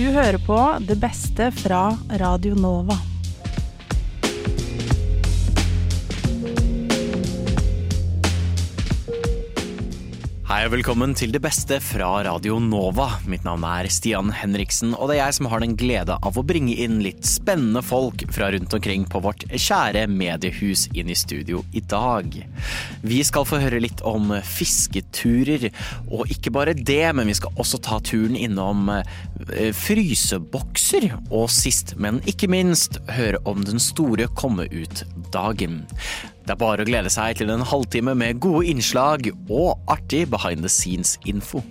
Du hører på det beste fra Radio Nova. Hei og velkommen til det beste fra Radio Nova. Mitt navn er Stian Henriksen, og det er jeg som har den glede av å bringe inn litt spennende folk fra rundt omkring på vårt kjære mediehus inn i studio i dag. Vi skal få høre litt om fisketurer, og ikke bare det, men vi skal også ta turen innom eh, frysebokser, og sist, men ikke minst, høre om den store komme ut-dagen. Det er bare å glede seg til en halvtime med gode innslag og artig behind the scenes-info.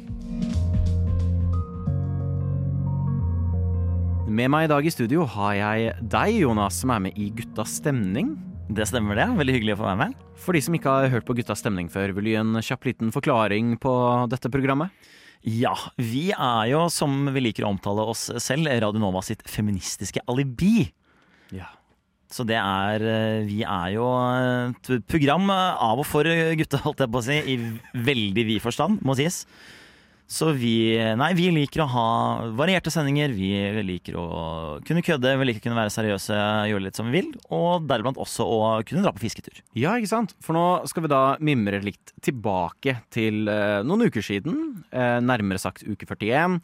Med meg i dag i studio har jeg deg, Jonas, som er med i Guttas stemning. Det stemmer det. Veldig hyggelig å få være med. For de som ikke har hørt på Guttas stemning før, vil du gi en kjapp liten forklaring på dette programmet? Ja, vi er jo, som vi liker å omtale oss selv, Radio Nova sitt feministiske alibi. Ja. Så det er eh, Vi er jo et program av og for gutta, holdt jeg på å si, i veldig vid forstand, må sies. Så vi Nei, vi liker å ha varierte sendinger. Vi liker å kunne kødde, vi liker å kunne være seriøse, gjøre litt som vi vil. Og deriblant også å kunne dra på fisketur. Ja, ikke sant? For nå skal vi da mimre litt tilbake til eh, noen uker siden. Eh, nærmere sagt uke 41.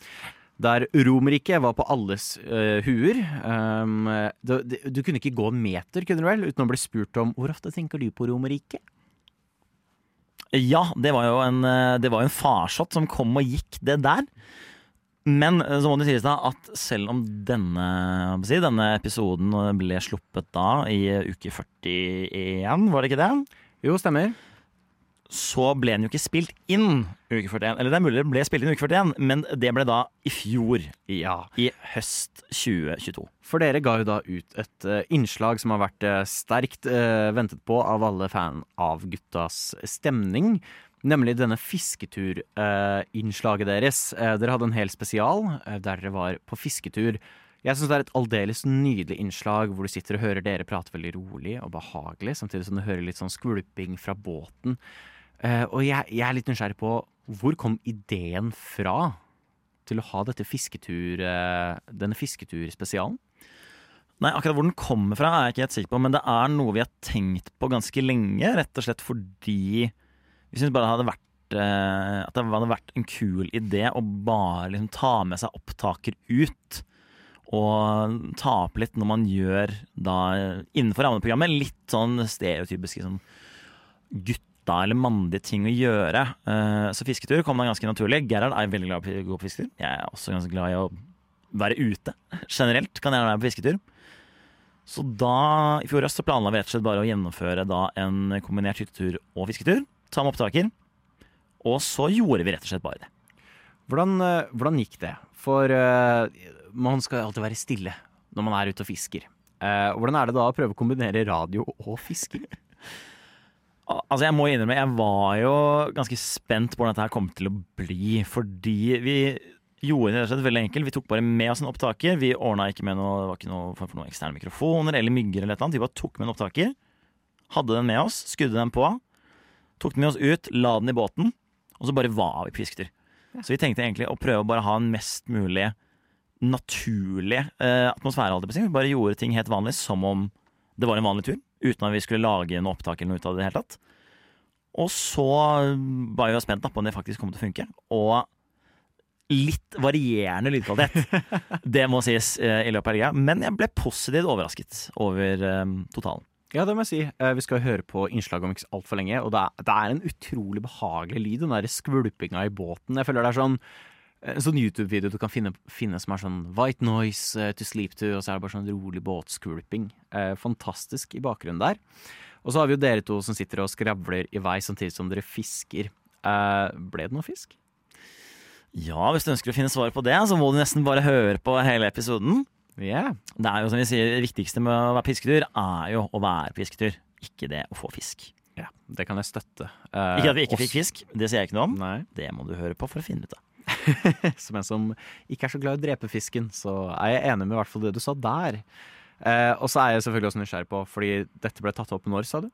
Der Romerriket var på alles uh, huer. Um, du, du, du kunne ikke gå en meter, kunne du vel, uten å bli spurt om hvor ofte tenker du på Romerriket? Ja, det var jo en, eh, det var en farsott som kom og gikk, det der. Men eh, så må det sies da at selv om denne, si, denne episoden ble sluppet da i uke 41, var det ikke det? Jo, stemmer. Så ble den jo ikke spilt inn uke 41. Eller det er mulig det ble spilt inn uke 41, men det ble da i fjor. Ja. I høst 2022. For dere ga jo da ut et eh, innslag som har vært eh, sterkt uh, ventet på av alle fan av guttas stemning. Nemlig denne fisketurinnslaget deres. Dere hadde en hel spesial der dere var på fisketur. Jeg syns det er et aldeles nydelig innslag hvor du sitter og hører dere prate veldig rolig og behagelig, samtidig som du hører litt sånn skvulping fra båten. Eh, og jeg, jeg er litt nysgjerrig på hvor kom ideen fra til å ha dette fisketur, uh, denne fisketurspesialen? Nei, akkurat hvor den kommer fra er jeg ikke helt sikker på, men det er noe vi har tenkt på ganske lenge. Rett og slett fordi vi syns bare det hadde vært eh, At det hadde vært en kul idé å bare liksom ta med seg opptaker ut. Og ta opp litt når man gjør da innenfor rammeprogrammet litt sånn stereotypiske sånn gutta eller mandige ting å gjøre. Eh, så fisketur kom da ganske naturlig. Gerhard er veldig glad i å gå på fisketur. Jeg er også ganske glad i å være ute. Generelt kan jeg være på fisketur. Så da, i fjor høst, så planla vi rett og slett bare å gjennomføre da en kombinert hyttetur og fisketur. Ta med opptaker. Og så gjorde vi rett og slett bare det. Hvordan, eh, hvordan gikk det? For uh, man skal alltid være stille når man er ute og fisker. Uh, hvordan er det da å prøve å kombinere radio og fisking? Al- Altså Jeg må innrømme, jeg var jo ganske spent på hvordan dette her kom til å bli. Fordi vi gjorde det rett og slett veldig enkelt. Vi tok bare med oss en opptaker. Vi ordna ikke med noe, det var ikke noe for noen eksterne mikrofoner eller mygger. eller et eller annet. Vi bare tok med en opptaker. Hadde den med oss, skudde den på. Tok den med oss ut, la den i båten, og så bare var vi på fisketur. Så vi tenkte egentlig å prøve å bare ha en mest mulig naturlig eh, atmosfære. Vi bare gjorde ting helt vanlig, som om det var en vanlig tur. Uten at vi skulle lage noe opptak eller noe ut av det i det hele tatt. Og så var jeg spent på om det faktisk kom til å funke. Og litt varierende lydkvalitet. det må sies eh, i løpet av helga. Men jeg ble positivt overrasket over eh, totalen. Ja, det må jeg si. Eh, Vi skal høre på innslaget om ikke altfor lenge, og det er, det er en utrolig behagelig lyd, den der skvulpinga i båten. Jeg føler det er sånn en sånn YouTube-video du kan finne, finne som er sånn White noise eh, to sleep to, og så er det bare sånn rolig båtscrooping. Eh, fantastisk i bakgrunnen der. Og så har vi jo dere to som sitter og skravler i vei samtidig som dere fisker. Eh, ble det noe fisk? Ja, hvis du ønsker å finne svar på det, så må du nesten bare høre på hele episoden. Ja. Det er jo som vi sier, det viktigste med å være fisketur er jo å være på fisketur, ikke det å få fisk. ja. Det kan jeg støtte. Eh, Ikke at vi ikke oss- fikk fisk, det sier jeg ikke noe om. Nei. Det må du høre på for å finne ut av. som en som ikke er så glad i å drepe fisken, så er jeg enig med i hvert fall det du sa der. Eh, og så er jeg selvfølgelig også nysgjerrig på, fordi dette ble tatt opp når, sa du?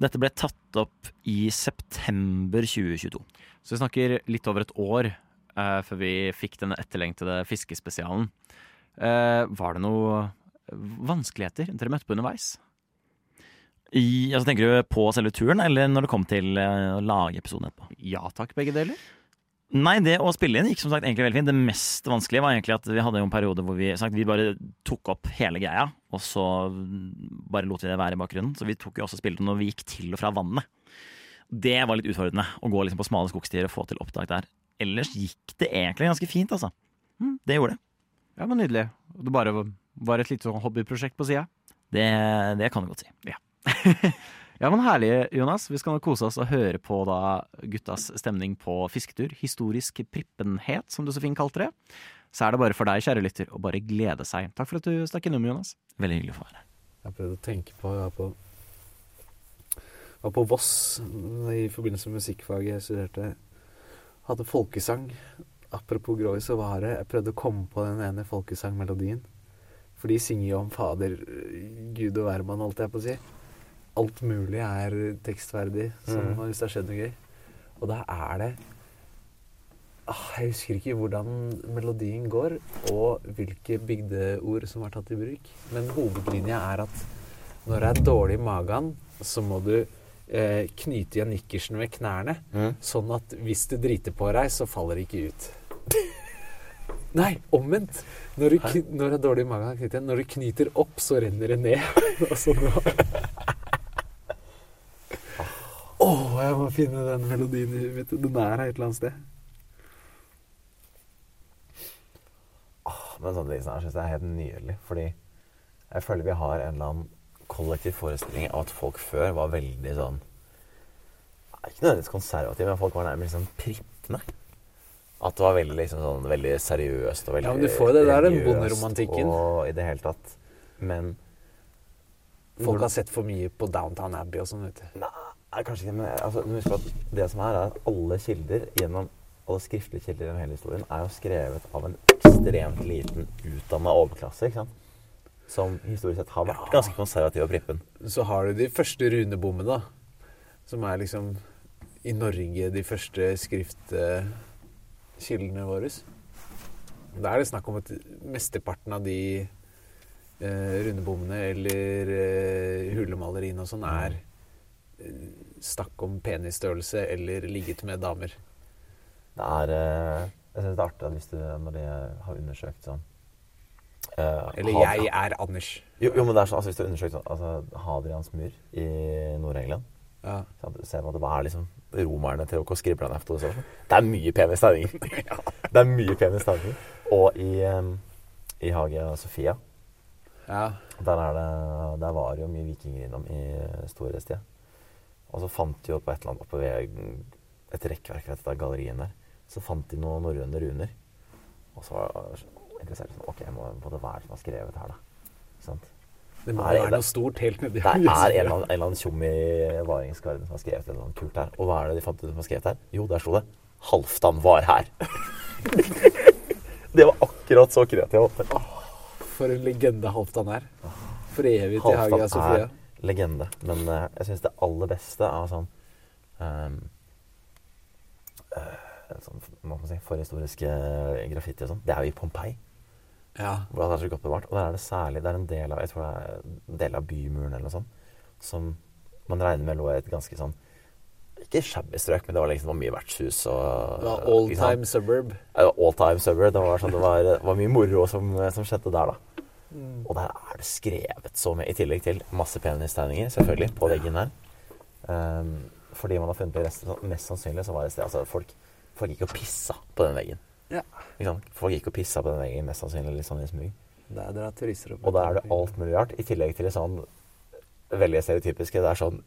Dette ble tatt opp i september 2022. Så vi snakker litt over et år. eh, før vi fikk den etterlengtede fiskespesialen. Eh, var det noe vanskeligheter dere møtte på underveis? I, altså, tenker du på selve turen, eller når det kom til eh, å lage episoden etterpå? Ja takk, begge deler. Nei, det å spille inn gikk som sagt egentlig veldig fint. Det mest vanskelige var egentlig at vi hadde jo en periode hvor vi, sagt, vi bare tok opp hele greia, og så bare lot vi det være i bakgrunnen. Så vi tok jo også spilte når vi gikk til og fra vannet. Det var litt utfordrende, å gå liksom på smale skogstier og få til opptak der. Ellers gikk det egentlig ganske fint, altså. Mm, det gjorde det. Ja, men Nydelig. Det bare var et lite sånn hobbyprosjekt på sida? det. Det kan du godt si. Ja, men Herlig, Jonas. Vi skal nå kose oss og høre på da guttas stemning på fisketur. Historisk prippenhet, som du så fint kalte det. Så er det bare for deg, kjære lytter, å bare glede seg. Takk for at du stakk innom, Jonas. Veldig hyggelig å få være her. Jeg har prøvd å tenke på Jeg var på, var på Voss i forbindelse med musikkfaget jeg studerte. Hadde folkesang. Apropos Gråi, så var det Jeg prøvde å komme på den ene folkesangmelodien. For de synger jo om Fader, Gud og hvermann, holdt jeg på å si. Alt mulig er tekstverdig, som Mm. hvis det har skjedd noe gøy. Og da er det ah, Jeg husker ikke hvordan melodien går, og hvilke bygdeord som er tatt i bruk. Men hovedlinja er at når det er dårlig i magen, så må du eh, knyte igjen nikkersen ved knærne, sånn at hvis du driter på deg, så faller det ikke ut. Nei, omvendt. Når, du, når det er dårlig i magen, når du knyter opp, så renner det ned. Og sånn var- oh, jeg må finne den melodien i huet. Den er her et eller annet sted. Men sånne ting her syns jeg er helt nydelig. Fordi jeg føler vi har en eller annen kollektiv forestilling av at folk før var veldig sånn Ikke nødvendigvis konservative, men folk var nærmest sånn prippende. At det var veldig, liksom, sånn, veldig seriøst og veldig Ja, men du får det der, den bonderomantikken. Og i det hele tatt. Men Folk har sett for mye på Downtown Abbey og sånn, vet du. Nei, kanskje ikke, men altså, må at det som er, er at alle kilder gjennom alle skriftlige kilder gjennom hele historien er jo skrevet av en ekstremt liten utdanna overklasse. ikke sant? Som historisk sett har vært ganske konservativ og prippen. Så har du de første runebommene, da. Som er liksom i Norge de første skriftkildene våre. Da er det snakk om at mesteparten av de eh, rundebommene eller eh, hulemaleriene og sånn er eh, snakk om penisstørrelse eller ligget med damer. Det er eh, Jeg syns det er artig hvis du, når de har undersøkt sånn Uh, Eller Had- jeg er Anders. Jo, jo, men det er sånn, altså, hvis du har undersøkt sånn, altså, Hadrians mur i Nord-England Ja. Se hva det er liksom romerne til å skrible en efter. sånn. Det er mye pene tegninger. Det er mye pene tegninger. Og i, um, i Hagia Sofia ja. Der, er det, der var det jo mye vikinger innom i storhetstida. Og så fant de jo på et eller annet oppe et rekkverk ved dette galleriet der, så fant de noen norrøne runer. Og så var jeg interessert sånn, Ok, må, må det være som har skrevet her, da? Ikke sant? Det må være noe stort helt nedi Det er en eller annen, en annen tjom i Varingsgarden som har skrevet noe kult her. Og hva er det de fant ut som har skrevet her? Jo, der sto det 'Halvdan var her'. det var akkurat så kreativt. For en legende Halvdan er. For evig til Hagia Sofia. Legende. Men uh, jeg syns det aller beste av sånn um, sånn, hva man si, forhistoriske graffiti og sånn, det er jo i Pompeii. Ja. Hvor det er så godt bevart. Og der er det særlig Det er en del av jeg tror det er del av bymuren eller noe sånt, som man regner med lå i et ganske sånn Ikke shabby strøk, men det var liksom det var mye vertshus og Det var all time suburb. Ja, all time suburb. Det var, sånn, det var, var mye moro som, som skjedde der, da. Og der er det skrevet så mye, i tillegg til masse penistegninger, selvfølgelig, på veggen der. Um, fordi man har funnet det resten, mest sannsynlig så var det et sted altså folk, folk gikk og pissa på den veggen. Ja. Folk gikk og pissa på den veggen, mest sannsynlig litt sånn i smug. Der drar turister opp. Og da er det alt mulig rart, i tillegg til det sånn veldig stereotypiske. Det er sånn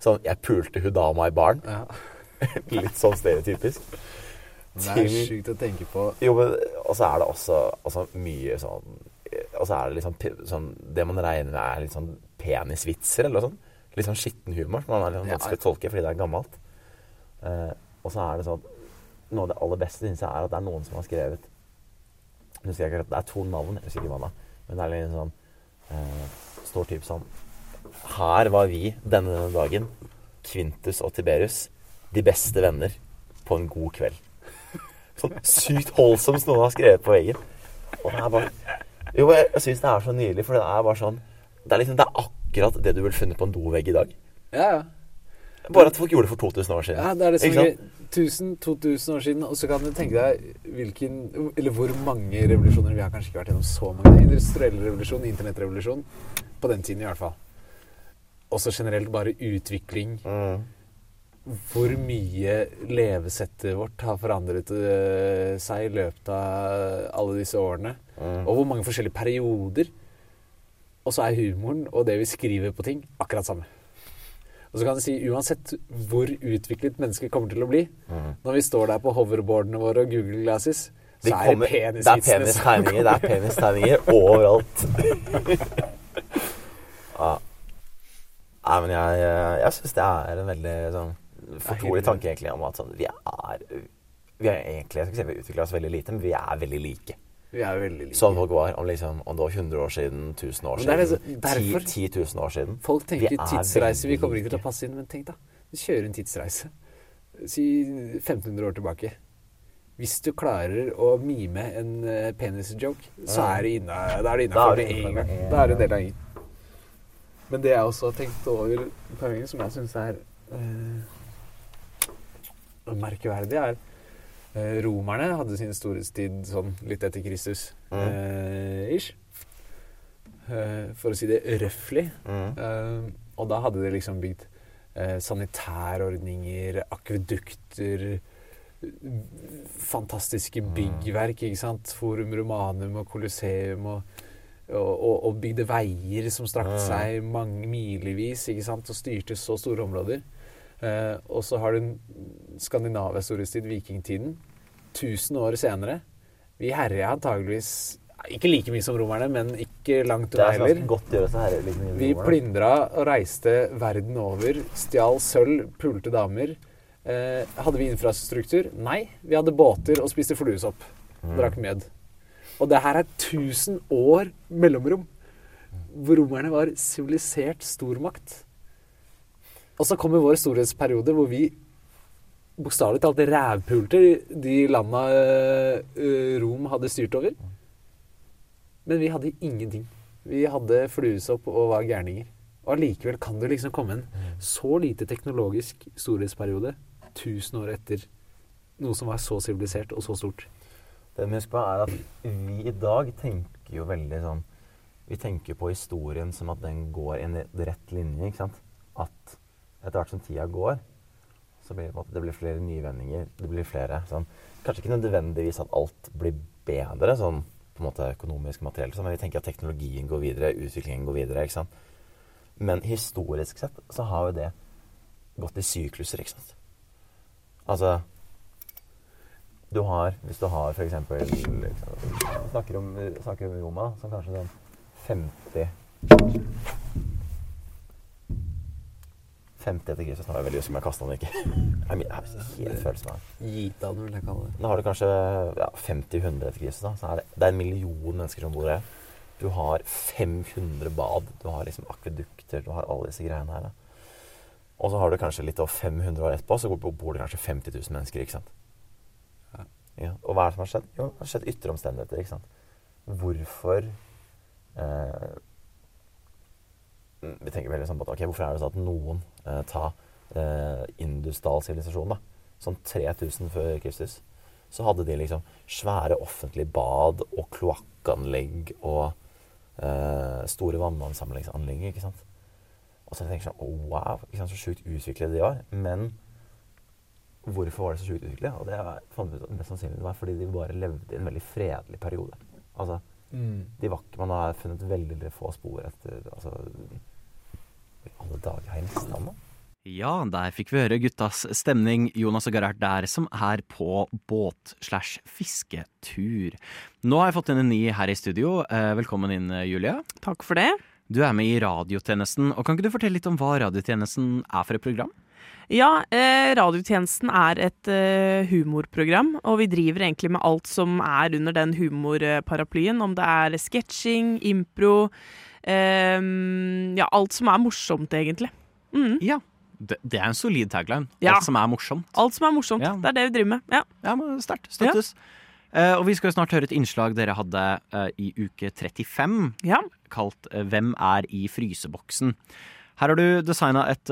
Sånn 'Jeg pulte hun dama i baren'. Ja. Litt sånn stereotypisk. Det er sjukt å tenke på. Jo, men Og så er det også, også mye sånn Og så er det liksom sånn Det man regner med er litt sånn penisvitser eller noe sånt. Litt sånn skitten humor som man er sånn vanskelig å tolke fordi det er gammelt. Eh, og så er det sånn Noe av det aller beste syns jeg er at det er noen som har skrevet jeg husker ikke, Det er to navn, jeg husker ikke hva det er. Men det er litt sånn eh, Står typ sånn Her var vi denne, denne dagen, Kvintus og Tiberius, de beste venner på en god kveld. Sånn sykt holdsomt som noen har skrevet på veggen. Og det er bare Jo, jeg, jeg syns det er så nydelig, for det er bare sånn Det er liksom Det er akkurat det du ville funnet på en dovegg i dag. Ja, ja. Bare at folk gjorde det for 2000 år siden. Ja, det er det som er 1000-2000 år siden. Og så kan du tenke deg hvilken Eller hvor mange revolusjoner Vi har kanskje ikke vært gjennom så mange. Industriell revolusjon, internettrevolusjon. På den tiden i hvert fall. Også generelt bare utvikling. Mm. Hvor mye levesettet vårt har forandret eh, seg i løpet av alle disse årene. Mm. Og hvor mange forskjellige perioder. Og så er humoren og det vi skriver på ting, akkurat samme. Og så kan du si uansett hvor utviklet mennesket kommer til å bli, Mm. når vi står der på hoverboardene våre og Google Glasses, De så er kommer- det penisvitsene som. Det er penistegninger overalt. ja. Nei, men jeg, jeg syns det er en veldig sånn fortrolig tanke egentlig om at sånn, vi er Vi er egentlig Jeg skal si vi utvikler oss veldig lite, men vi er veldig like. Vi er jo veldig like. Sånn folk var om, liksom, om det var 100 år siden, 1000 år siden, liksom- derfor- 10 10 000 år siden. Folk tenker Vi tidsreise, vi kommer ikke til å passe inn. Men tenk da, du kjører en tidsreise. Si 1500 år tilbake. Hvis du klarer å mime en eh, penisjoke, så er det innafor med en gang. Da er det en del av gjengen. Men det jeg også har tenkt over som jeg syns er eh, merkverdig, er Romerne hadde sin storhetstid sånn litt etter Kristus. Mm. eh, ish. Eh, for å si det røftlig. Mm. Eh, og da hadde de liksom bygd eh, sanitærordninger, akvedukter Fantastiske Mm. byggverk, ikke sant. Forum Romanum og Colosseum og, og, og, og bygde veier som strakte Mm. seg mange milevis, ikke sant, og styrte så store områder. Eh, og så har du Skandinavias storhetstid, vikingtiden. 1000 år senere. Vi herja antageligvis ikke like mye som romerne, men ikke langt unna er heller. godt å gjøre seg her. Liksom, i Vi plyndra og reiste verden over, stjal sølv, pulte damer. Eh, hadde vi infrastruktur? Nei. Vi hadde båter og spiste fluesopp. Mm. Drakk mjød. Og det her er 1000 år mellomrom hvor romerne var sivilisert stormakt. Og så kommer vår storhetsperiode hvor vi bokstavelig talt rævpulte de landa eh, Rom hadde styrt over. Men vi hadde ingenting. Vi hadde fluesopp og var gærninger. Og allikevel kan det liksom komme en så lite teknologisk storhetsperiode 1000 år etter noe som var så sivilisert og så stort. Det vi husker på er at vi i dag tenker jo veldig sånn Vi tenker på historien som at den går i en rett linje. ikke sant? At etter hvert som tida går, så blir det måte det blir flere nyvendinger. Det blir flere sånn Kanskje ikke nødvendigvis at alt blir bedre sånn på en måte økonomisk materielt, men vi tenker at teknologien går videre, utviklingen går videre. ikke sant? Men historisk sett så har jo det gått i sykluser, ikke sant? Altså du har, hvis du har Vi snakker om, snakker om Roma som kanskje sånn 50 50 etter Kristus. Nå er jeg veldig usikker om jeg kasta den ikke. Jeg har- jeg helt følelsen av det. Gitaen, vil jeg kalle det. Da har du kanskje ja, 50-100 etter Kristus. Da. Så er det, det er en million mennesker som bor her. Du har 500 bad. Du har liksom akvedukter. Du har alle disse greiene her. Da. Og så har du kanskje litt over 500 år etterpå, så bor det kanskje 50 000 mennesker. ikke sant? Ja. Ja. Og hva er det som har skjedd? Jo, det har skjedd ytre omstendigheter. ikke sant? Hvorfor eh, Vi tenker veldig sånn på at ok, hvorfor er det sånn at noen eh, tar eh, Indusdal sivilisasjon, da, sånn 3000 før Kristus, så hadde de liksom svære offentlige bad og kloakkanlegg og eh, store vannansamlingsanlegg, ikke sant. Og så tenker jeg sånn, oh, wow, ikke sant, så sjukt utviklede de var. Men hvorfor var de så sjukt utviklet? Og det var, fant ut at mest sannsynlig det var fordi de bare levde i en veldig fredelig periode. Altså, de var ikke, man har funnet veldig få spor etter altså, alle dager har jeg mista han? Ja, der fikk vi høre guttas stemning, Jonas og Gerhard der, som er på båt-slash-fisketur. Nå har jeg fått inn en ny her i studio. Eh, Velkommen inn, Julia. Takk for det. Du er med i Radiotjenesten, og kan ikke du fortelle litt om hva Radiotjenesten er for et program? Ja, eh, Radiotjenesten er et eh, humorprogram, og vi driver egentlig med alt som er under den humorparaplyen. Om det er sketsjing, impro, eh, ja, alt som er morsomt, egentlig. Mm. Ja, Det, det er en solid tagline. Ja. Alt som er morsomt. Alt som er morsomt. Ja. Det er det vi driver med. Ja. Ja, men Sterkt. Støttes. Eh, og vi skal jo snart høre et innslag dere hadde eh, i uke 35, ja. kalt eh, 'Hvem er i fryseboksen'. Her har du designa et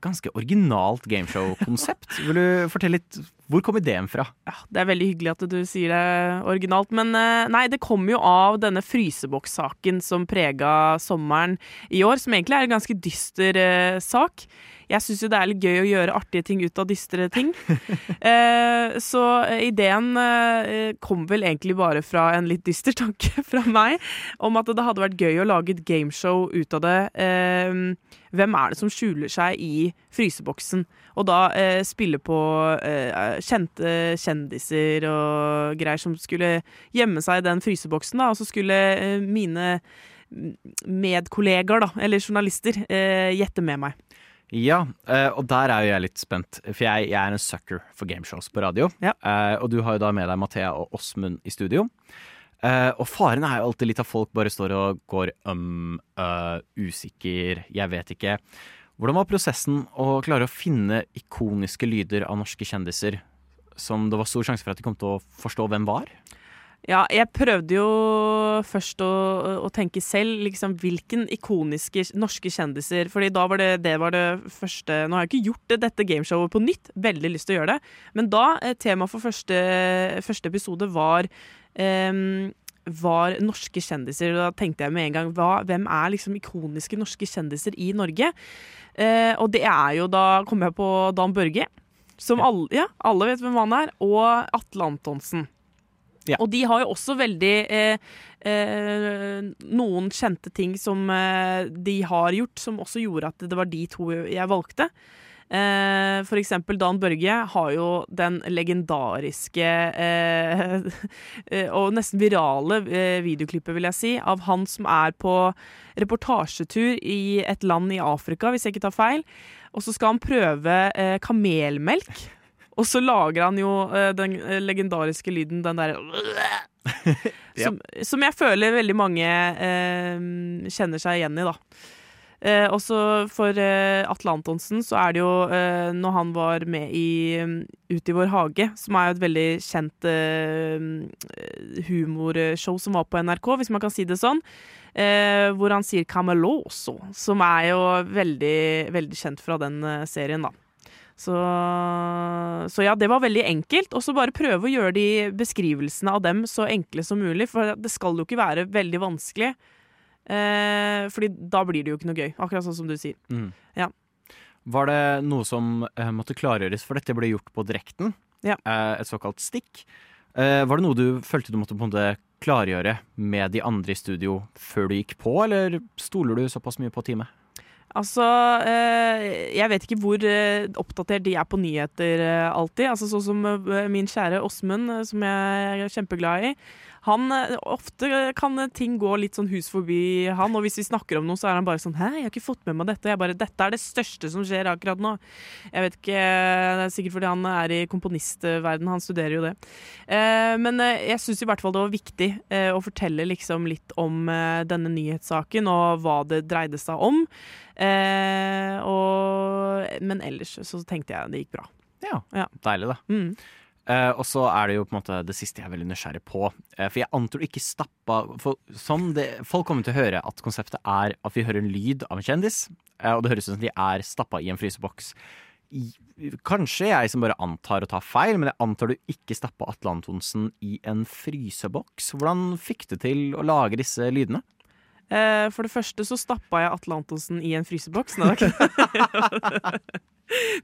ganske originalt gameshow-konsept. Vil du fortelle litt Hvor kom ideen fra? Ja, Det er veldig hyggelig at du sier det originalt. Men eh, nei, det kom jo av denne frysebokssaken som prega sommeren i år. Som egentlig er en ganske dyster eh, sak. Jeg syns jo det er litt gøy å gjøre artige ting ut av dystre ting. eh, så ideen eh, kom vel egentlig bare fra en litt dyster tanke fra meg om at det hadde vært gøy å lage et gameshow ut av det. Eh, hvem er det som skjuler seg i fryseboksen? Og da eh, spille på eh, kjente kjendiser og greier som skulle gjemme seg i den fryseboksen. Da, og så skulle eh, mine medkollegaer, da, eller journalister, eh, gjette med meg. Ja, eh, og der er jo jeg litt spent, for jeg, jeg er en sucker for gameshows på radio. Ja. Eh, og du har jo da med deg Mathea og Åsmund i studio. Eh, og faren er jo alltid litt at folk bare står og går um, uh, usikker, jeg vet ikke. Hvordan var prosessen å klare å finne ikoniske lyder av norske kjendiser som det var stor sjanse for at de kom til å forstå hvem var? Ja, jeg prøvde jo først å, å tenke selv, liksom hvilken ikoniske norske kjendiser Fordi da var det, det var det første Nå har jeg ikke gjort det, dette gameshowet på nytt, veldig lyst til å gjøre det. Men da, eh, temaet for første, første episode var um, var norske kjendiser. Da tenkte jeg med en gang hva, hvem er liksom ikoniske norske kjendiser i Norge? Eh, og det er jo da kom jeg på Dan Børge, som alle, ja, alle vet hvem han er, og Atle Antonsen. Ja. Og de har jo også veldig eh, eh, noen kjente ting som eh, de har gjort, som også gjorde at det var de to jeg valgte. Eh, for eksempel Dan Børge har jo den legendariske eh, eh, og nesten virale videoklippet, vil jeg si, av han som er på reportasjetur i et land i Afrika, hvis jeg ikke tar feil. Og så skal han prøve kamelmelk. Og så lager han jo eh, den eh, legendariske lyden, den derre som, som jeg føler veldig mange eh, kjenner seg igjen i, da. Eh, også for eh, Atle Antonsen så er det jo eh, når han var med i um, Ut i vår hage, som er jo et veldig kjent eh, humorshow som var på NRK, hvis man kan si det sånn. Eh, hvor han sier 'Cameloso', som er jo veldig, veldig kjent fra den serien, da. Så, så ja, det var veldig enkelt. Og så bare prøve å gjøre de beskrivelsene av dem så enkle som mulig, for det skal jo ikke være veldig vanskelig. Eh, fordi da blir det jo ikke noe gøy, akkurat sånn som du sier. Mm. Ja. Var det noe som eh, måtte klargjøres, for dette ble gjort på direkten? Ja. Eh, et såkalt stikk. Eh, var det noe du følte du måtte på en måte klargjøre med de andre i studio før du gikk på, eller stoler du såpass mye på teamet? Altså, eh, jeg vet ikke hvor eh, oppdatert de er på nyheter eh, alltid. Altså Sånn som min kjære Åsmund, som jeg er kjempeglad i. Han, eh, Ofte kan eh, ting gå litt sånn hus forbi han, og hvis vi snakker om noe, så er han bare sånn 'Hæ, jeg har ikke fått med meg dette.' Jeg bare 'Dette er det største som skjer akkurat nå'. Jeg vet ikke, Det er sikkert fordi han er i komponistverden, han studerer jo det. Eh, men eh, jeg syns i hvert fall det var viktig eh, å fortelle liksom litt om eh, denne nyhetssaken og hva det dreide seg om. Eh, og, men ellers så tenkte jeg det gikk bra. Ja, Ja. deilig da. Mm. Eh, og så er det jo på en måte det siste jeg er veldig nysgjerrig på. Uh, for jeg antar du ikke stappa for som det, Folk kommer til å høre at konseptet er at vi hører en lyd av en kjendis, uh, og det høres ut som de er stappa i en fryseboks. I, kanskje jeg som bare antar å ta feil, men jeg antar du ikke stappa Atle Antonsen i en fryseboks. Hvordan fikk du til å lage disse lydene? For det første så stappa jeg Atle Antonsen i en fryseboks. Nei, var ikke-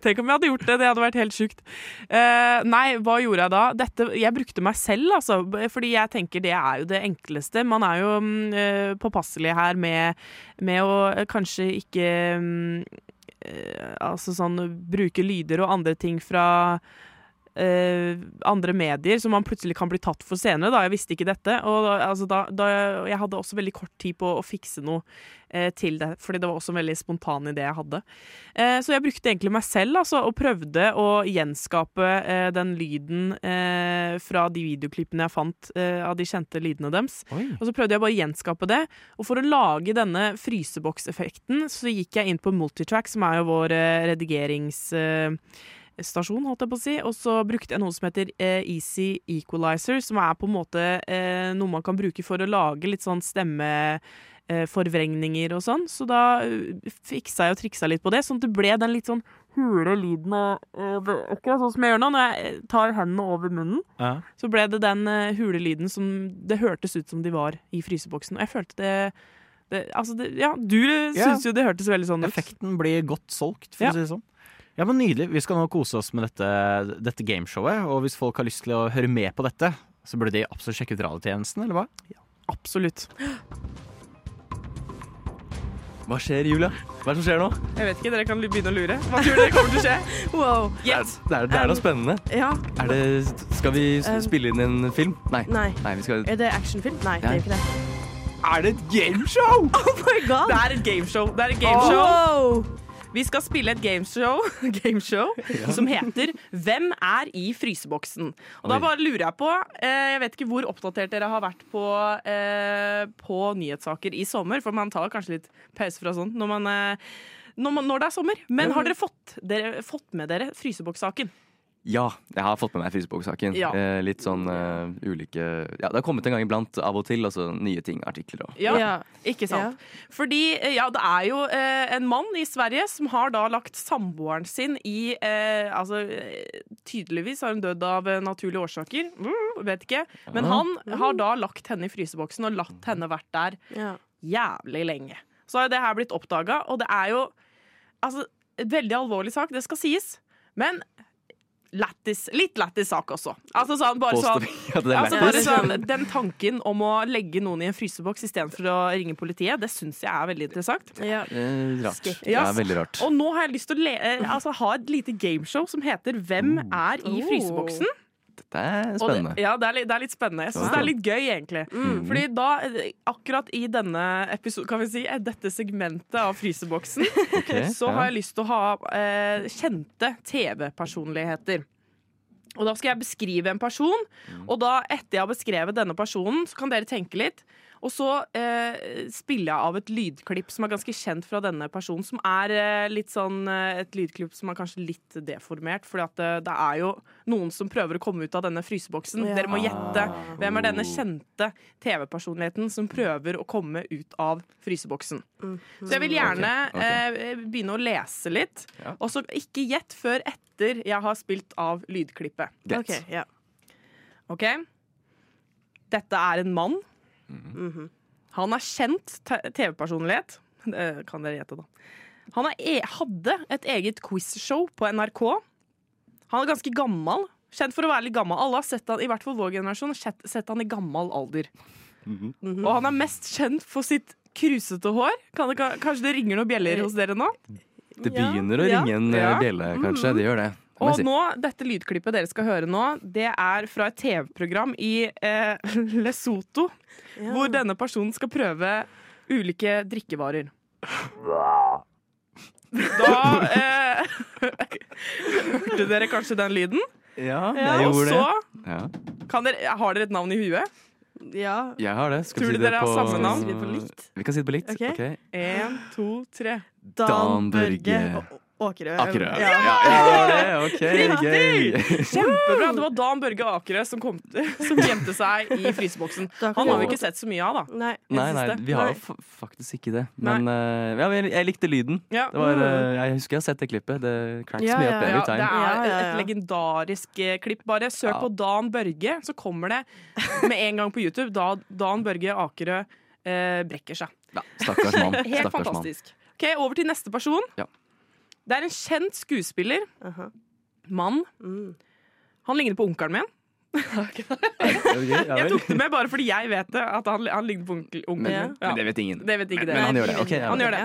Tenk om jeg hadde gjort det. Det hadde vært helt sjukt. Uh, nei, hva gjorde jeg da? Dette, jeg brukte meg selv, altså. Fordi jeg tenker det er jo det enkleste. Man er jo eh, påpasselig her med, med å eh, kanskje ikke mm, Altså sånn bruke lyder og andre ting fra eh, andre medier som man plutselig kan bli tatt for senere. Da. Jeg visste ikke dette. Og da, altså, da, da, jeg hadde også veldig kort tid på å fikse noe eh, til det, fordi det var også en veldig spontan idé jeg hadde. Eh, så jeg brukte egentlig meg selv altså, og prøvde å gjenskape eh, den lyden eh, fra de videoklippene jeg fant eh, av de kjente lydene deres. Oi. Og så prøvde jeg bare å gjenskape det. Og for å lage denne frysebokseffekten, så gikk jeg inn på Multitrack, som er jo vår eh, redigeringsstasjon, holdt jeg på å si. Og så brukte jeg noe som heter eh, Easy Equalizer, som er på en måte eh, noe man kan bruke for å lage litt sånn stemmeforvrengninger og sånn. Så da eh, fiksa jeg og triksa litt på det, sånn at det ble den litt sånn hule lyden av av- Akkurat sånn som jeg gjør nå når jeg tar hendene over munnen Ja. så ble det den hule lyden som det hørtes ut som de var i fryseboksen. Og jeg følte det, det Altså, det, ja, du syns jo det hørtes veldig sånn ut. Effekten blir godt solgt, for Ja. å si det sånn. Ja, men Nydelig. Vi skal nå kose oss med dette, dette gameshowet. Og hvis folk har lyst til å høre med på dette, så burde de absolutt sjekke ut radiotjenesten, eller hva? Ja, Absolutt. Hva skjer, Julia? Hva er det som skjer nå? Jeg vet ikke, dere kan begynne å lure. Hva tror dere kommer til å skje? Wow. Yes. Det er, det er noe spennende. Ja. Er det, skal vi Um, spille inn en film? Nei. Nei. Nei, vi skal Er det actionfilm? Nei, det er ikke det. Er det et gameshow?! Oh my god! Det er et gameshow. Det er et gameshow. Wow. Vi skal spille et gameshow, gameshow som heter Hvem er i fryseboksen? Og da bare lurer jeg på eh, Jeg vet ikke hvor oppdatert dere har vært på, eh, på nyhetssaker i sommer, for man tar kanskje litt pause fra sånt når, man, eh, når, man, når det er sommer. Men har dere fått, dere, fått med dere frysebokssaken? Ja, jeg har fått med meg fryseboksaken. Ja. Eh, litt sånn eh, ulike Ja, det har kommet en gang iblant av og til. Altså nye ting, artikler og Ja, Ja. ikke sant? Fordi eh, ja, det er jo eh, en mann i Sverige som har da lagt samboeren sin i eh, Altså eh, tydeligvis har hun dødd av naturlige årsaker. Mm, vet ikke. Men han har da lagt henne i fryseboksen og latt henne vært der Ja. jævlig lenge. Så har det her blitt oppdaga, og det er jo altså, veldig alvorlig sak, det skal sies. Men lættis, litt lættis sak også. Altså sånn, bare sånn Altså bare sånn, Den tanken om å legge noen i en fryseboks istedenfor å ringe politiet, det syns jeg er veldig interessant. Ja. Rart. rart. Det er veldig rart. Og nå har jeg lyst til å le eh, altså, ha et lite gameshow som heter Hvem er i Oh. fryseboksen? Dette er spennende. Det, ja, det er, litt, det er litt spennende. Jeg syns det er litt gøy, egentlig. Mm. Fordi da, akkurat i denne episode, kan vi si, eh, dette segmentet av fryseboksen, okay, så ja. har jeg lyst til å ha eh, kjente TV-personligheter. Og da skal jeg beskrive en person, Mm. og da etter jeg har beskrevet denne personen, så kan dere tenke litt. Og så eh, spiller jeg av et lydklipp som er ganske kjent fra denne personen. Som er eh, litt sånn eh, et lydklipp som er kanskje litt deformert. For det, det er jo noen som prøver å komme ut av denne fryseboksen. Ja. Dere må gjette hvem er denne kjente TV-personligheten som prøver å komme ut av fryseboksen. Så jeg vil gjerne okay. Okay. Eh, begynne å lese litt. Ja. Og så ikke gjett før etter jeg har spilt av lydklippet. Greit. OK. Ja. OK? Dette er en mann. Mhm. Han er kjent TV-personlighet. Det kan dere gjette, da. Han er e hadde et eget quizshow på NRK. Han er ganske gammel. Kjent for å være litt gammel. Alle har sett han, i hvert fall vår generasjon, sett, sett han i gammel alder. Mm -hmm. Og han er mest kjent for sitt krusete hår. Kan det, kanskje det ringer noen bjeller hos dere nå? Det Ja, begynner å ringe en eh, Ja. bjelle, kanskje. Det gjør det. Og si. nå, dette lydklippet dere skal høre nå, det er fra et TV-program i eh, Lesotho, Ja. hvor denne personen skal prøve ulike drikkevarer. Da eh, Hørte dere kanskje den lyden? Ja, jeg ja, gjorde det. Ja. kan dere, Har dere et navn i huet? ja. Jeg har det. Skal Tror vi si det dere har samme navn? Vi på likt? Vi kan si det på likt. Okay. okay. En, to, tre. Dan Børge. Åkerø. Akerø. Ja. Ja, ja, det var det. OK, gøy. Kjempebra! Det var Dan Børge Akerø som, kom, som gjemte seg i fryseboksen. Han har vi ikke sett så mye av, da. Nei. Nei, nei, vi har jo faktisk ikke det. Men uh, ja, jeg, jeg likte lyden. Ja. Det var, uh, jeg husker jeg har sett det klippet. Det cracks Ja, me ja, up every Ja, det er et legendarisk eh, klipp. Bare søk Ja. på Dan Børge, så kommer det med en gang på YouTube. Da Dan Børge Akerø uh, brekker seg. Ja, stakkars mann. Helt Stakkars fantastisk. Man. Ok, Over til neste person. Ja. Det er en kjent skuespiller. Aha. Mann. Mm. Han ligner på onkelen min. Jeg tok det med bare fordi jeg vet det. At han, han ligner på onkel- onkelen Men. Ja. men det vet ingen. Det vet ikke Men dere. han gjør det. Okay, ja, Han gjør det.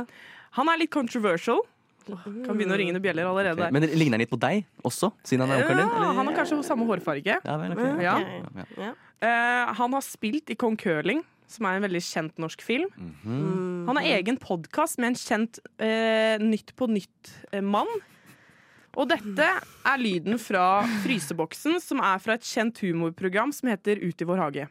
Han er litt controversial. Kan begynne å ringe noen bjeller allerede Okay. Men ligner han litt på deg også, siden han er onkelen din? Ja, han har kanskje samme hårfarge. Ja, vel, ok. Ok. Ja. Ja. Ja. Eh, han har spilt i Kong Curling, som er en veldig kjent norsk film. Mhm. Han har egen podkast med en kjent eh, Nytt på nytt-mann. Og dette er lyden fra fryseboksen, som er fra et kjent humorprogram som heter Ut i vår hage.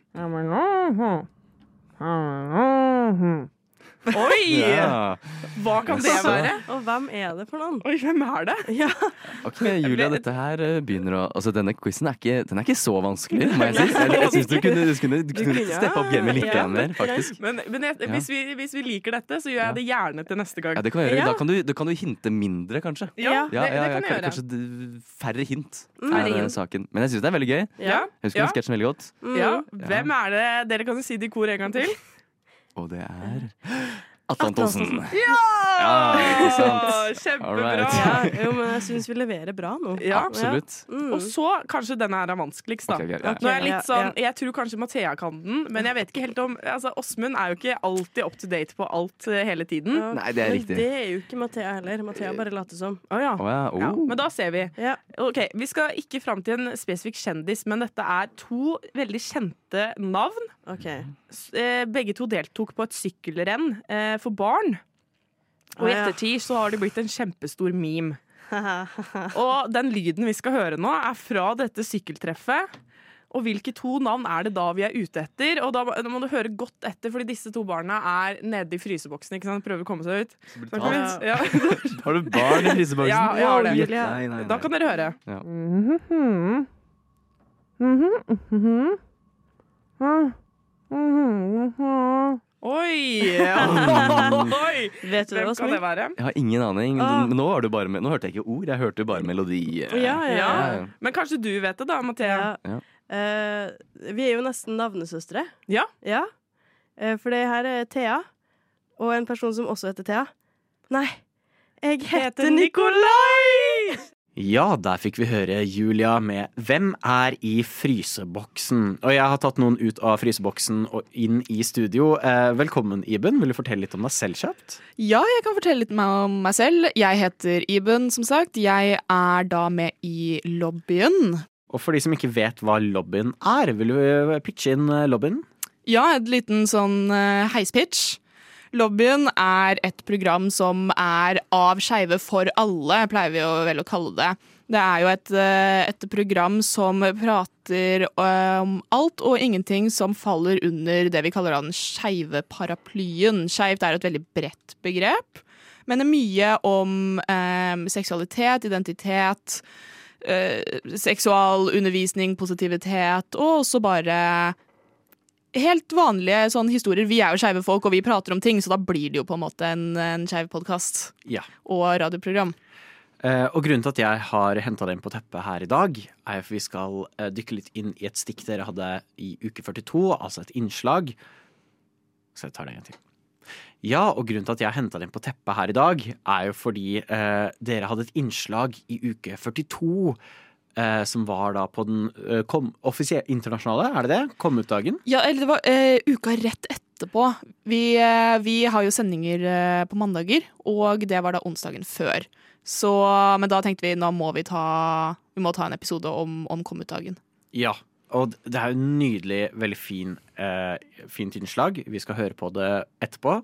Oi! Ja. Hva kan det være? Og hvem er det for noen? Oi, hvem er det? Ja. Ok, Julia, dette her eh, begynner å Altså, denne quizen er ikke, den er ikke så vanskelig, må jeg si. Jeg, jeg syns du kunne, du kunne, du kunne kunne, steppe opp gamet litt ja. mer, faktisk. Men, men jeg, hvis, vi, hvis vi liker dette, så gjør jeg det gjerne til neste gang. Ja, det kan vi gjøre. Da kan du, da kan du hinte mindre, kanskje. Ja, Ja, det, Ja, det kan jeg gjøre. Kanskje færre hint Færre er mm. saken. Men jeg syns det er veldig gøy. Ja, Jeg husker ja, den sketsjen veldig godt. Mm. ja. Hvem er det? Dere kan jo si det i kor en gang til. Og det er Atle Antonsen. Ja! sant? Kjempebra. Right. Ja, jo, men jeg syns vi leverer bra nå. Ja. Absolutt. Mm. Og så kanskje denne her er vanskeligst, da. Okay, okay, ja. Nå er jeg litt sånn. Jeg tror kanskje Mathea kan den, men jeg vet ikke helt om altså, Åsmund er jo ikke alltid up to date på alt eh, hele tiden. Ja. Nei, det er men det er jo ikke Mathea heller. Mathea bare later som. Å ja. oh, ja. ja. Oh. Men da ser vi. Ja. Ok, Vi skal ikke fram til en spesifikk kjendis, men dette er to veldig kjente navn. OK. Eh, Begge to deltok på et sykkelrenn eh, for barn. Og i ettertid så har det blitt en kjempestor meme. Og den lyden vi skal høre nå, er fra dette sykkeltreffet. Og hvilke to navn er det da vi er ute etter? Og da, må du høre godt etter, fordi disse to barna er nede i fryseboksen. ikke sant? Prøver å komme seg ut. Ja. Har du barn i fryseboksen? Ja, jeg har det. Nei, nei, nei. Da kan dere høre. Ja. Oi! Oi! Vet du det, Hvem kan det være? Jeg har ingen aning. Ah. Nå, det bare nå hørte jeg ikke ord, jeg hørte bare melodi. Ja, ja, ja. Ja. Men kanskje du vet det, da, Mathea? Ja. Ja. Eh, vi er jo nesten navnesøstre. Ja. Ja. Eh, for det her er Thea, og en person som også heter Thea. Nei, jeg heter Nikolai! Ja, der fikk vi høre Julia med 'Hvem er i fryseboksen?' Og jeg har tatt noen ut av fryseboksen og inn i studio. Eh, velkommen, Iben. Vil du fortelle litt om deg selv kjapt? Ja, jeg kan fortelle litt om meg selv. Jeg heter Iben, som sagt. Jeg er da med i lobbyen. Og for de som ikke vet hva lobbyen er, vil du eh, pitche inn eh, lobbyen? Ja, et liten sånn heispitch. Lobbyen er et program som er av skeive for alle, pleier vi vel å kalle det. Det er jo et, eh, et program som prater eh, om alt og ingenting som faller under det vi kaller den skeive paraplyen. Skeivt er et veldig bredt begrep, men det er mye om eh, seksualitet, identitet, eh, seksualundervisning, positivitet, og også bare helt vanlige sånn historier. Vi er jo skeive folk, og vi prater om ting, så da blir det jo på en måte en, en skeiv podkast Ja. og radioprogram. Eh, og grunnen til at jeg har henta den på teppet her i dag, er at vi skal eh, dykke litt inn i et stikk dere hadde i uke 42, altså et innslag. Så jeg tar det en gang til. Ja, og grunnen til at jeg henta den på teppet her i dag, er jo fordi eh, dere hadde et innslag i uke 42. Eh, som var da på den eh, kom, internasjonale, er det det? Kom ut-dagen? Ja, eller det var eh, uka rett etterpå. Vi, eh, vi har jo sendinger eh, på mandager, og det var da onsdagen før. Så, men da tenkte vi nå må vi ta, vi må ta en episode om, om kom-ut-dagen. Ja. Og det er jo en nydelig, veldig fin, eh, fint innslag. Vi skal høre på det etterpå.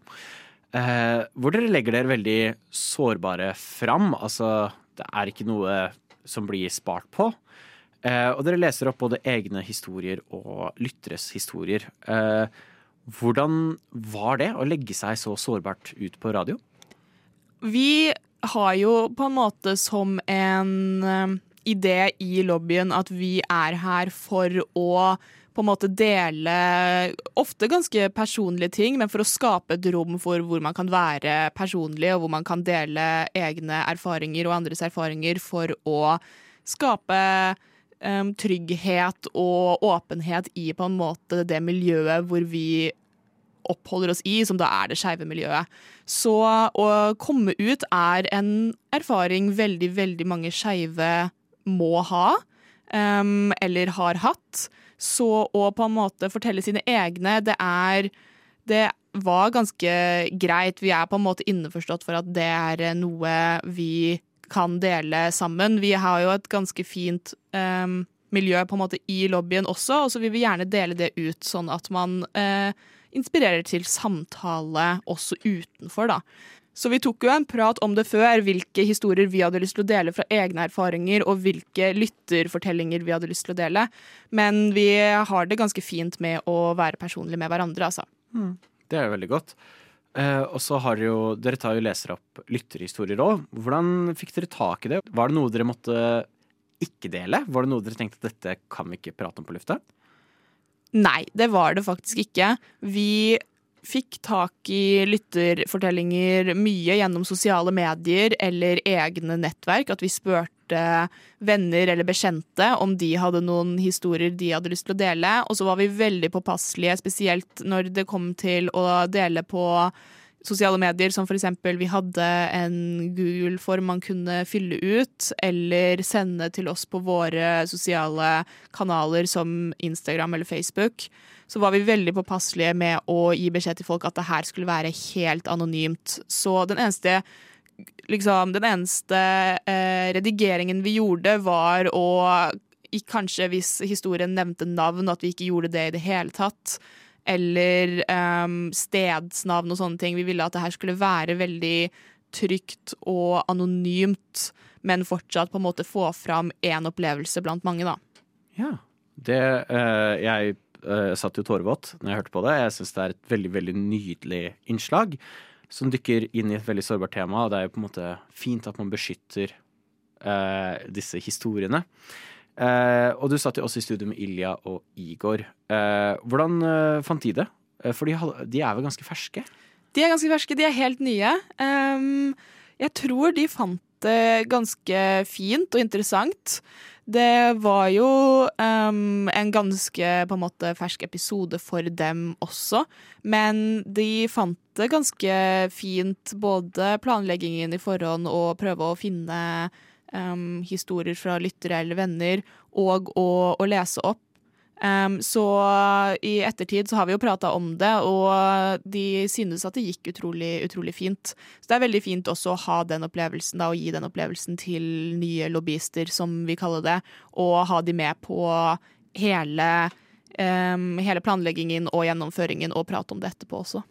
Eh, hvor dere legger dere veldig sårbare fram. Altså, det er ikke noe som blir spart på. Eh, og dere leser opp både egne historier og lytteres historier. Eh, hvordan var det å legge seg så sårbart ut på radio? Vi har jo på en måte som en eh, idé i lobbyen at vi er her for å på en måte dele ofte ganske personlige ting, men for å skape et rom for hvor man kan være personlig, og hvor man kan dele egne erfaringer og andres erfaringer for å skape um, trygghet og åpenhet i på en måte det miljøet hvor vi oppholder oss i, som da er det skeive miljøet. Så å komme ut er en erfaring veldig, veldig mange skeive må ha, um, eller har hatt. Så å på en måte fortelle sine egne, det er det var ganske greit. Vi er på en måte innforstått for at det er eh, noe vi kan dele sammen. Vi har jo et ganske fint um, miljø på en måte i lobbyen også, og så vil vi gjerne dele det ut, sånn at man uh, inspirerer til samtale også utenfor, da. Så vi tok jo en prat om det før, hvilke historier vi hadde lyst til å dele fra egne erfaringer, og hvilke lytterfortellinger vi hadde lyst til å dele. Men vi har det ganske fint med å være personlige med hverandre, altså. Det er jo veldig godt. Eh, og så har dere jo Dere tar jo leser opp lytterhistorier òg. Hvordan fikk dere tak i det? Var det noe dere måtte ikke dele? Var det noe dere tenkte at dette kan vi ikke prate om på lufta? Nei, det var det faktisk ikke. Vi fikk tak i lytterfortellinger mye gjennom sosiale medier eller egne nettverk. At vi spurte venner eller bekjente om de hadde noen historier de hadde lyst til å dele. Og så var vi veldig påpasselige, spesielt når det kom til å dele på sosiale medier, som eksempel vi hadde en Google-form man kunne fylle ut, eller sende til oss på våre sosiale kanaler som Instagram eller Facebook. Så var vi veldig påpasselige med å gi beskjed til folk at det her skulle være helt anonymt. Så den eneste liksom, den eneste eh, redigeringen vi gjorde, var å Kanskje hvis historien nevnte navn, at vi ikke gjorde det i det hele tatt eller um, stedsnavn og sånne ting. Vi ville at det her skulle være veldig trygt og anonymt, men fortsatt på en måte få fram én opplevelse blant mange, da. Ja. Det eh, Jeg eh, satt jo tårevåt når jeg hørte på det. Jeg syns det er et veldig, veldig nydelig innslag som dykker inn i et veldig sårbart tema. Og det er jo på en måte fint at man beskytter eh, disse historiene. Eh, og du satt jo også i studio med Ilja og Igor. Eh, hvordan eh, fant de det? Eh, For de, de er vel ganske ferske? De er ganske ferske, de er helt nye. Um, jeg tror de fant det ganske fint og interessant. Det var jo um, en ganske på en måte fersk episode for dem også, men de fant det ganske fint, både planleggingen i forhånd og prøve å finne um, historier fra lyttere eller venner, og å, å lese opp. Um, så i ettertid så har vi jo prata om det, og de synes at det gikk utrolig, utrolig fint. Så det er veldig fint også å ha den opplevelsen, da, og gi den opplevelsen til nye lobbyister, som vi kaller det, og ha de med på hele, um, hele planleggingen og gjennomføringen, og prate om det etterpå også.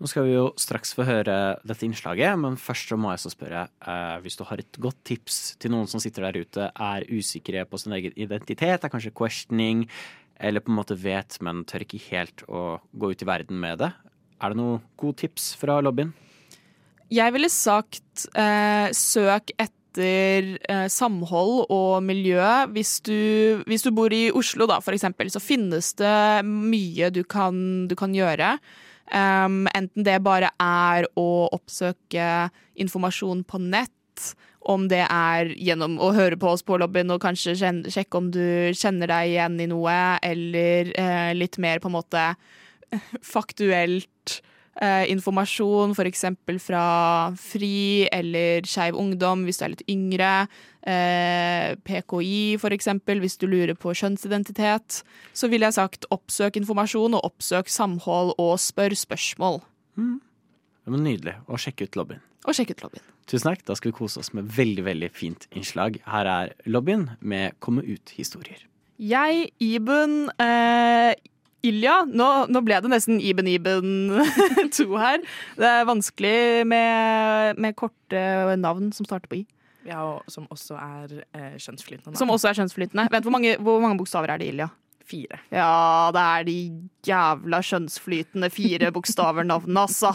Nå skal vi jo straks få høre dette innslaget, men først så må jeg så spørre eh, hvis du har et godt tips til noen som sitter der ute, er usikre på sin egen identitet, er kanskje questioning, eller på en måte vet, men tør ikke helt å gå ut i verden med det. Er det noen gode tips fra lobbyen? Jeg ville sagt eh, søk etter eh, samhold og miljø. Hvis du, hvis du bor i Oslo, da, for eksempel, så finnes det mye du kan, du kan gjøre. Um, enten det bare er å oppsøke informasjon på nett, om det er gjennom å høre på oss på lobbyen og kanskje sjekke om du kjenner deg igjen i noe, eller eh, litt mer på en måte faktuelt eh, informasjon, f.eks. fra FRI eller Skeiv Ungdom hvis du er litt yngre. Eh, PKI, f.eks. hvis du lurer på kjønnsidentitet. Så ville jeg sagt oppsøk informasjon og oppsøk samhold og spør spørsmål. Det var nydelig Og sjekk ut lobbyen. Og sjekk ut lobbyen. Tusen takk, da skal vi kose oss med veldig, veldig fint innslag. Her er lobbyen med Komme ut-historier. Jeg, Iben, eh, Ilja nå, nå ble det nesten Iben Iben 2 her. Det er vanskelig med, med korte navn som starter på I. Ja, og som også er eh, kjønnsflytende. Som også er kjønnsflytende. Vent, hvor mange, hvor mange bokstaver er det, Ilja? Fire. Ja, det er de jævla kjønnsflytende fire bokstaver-navnene, altså.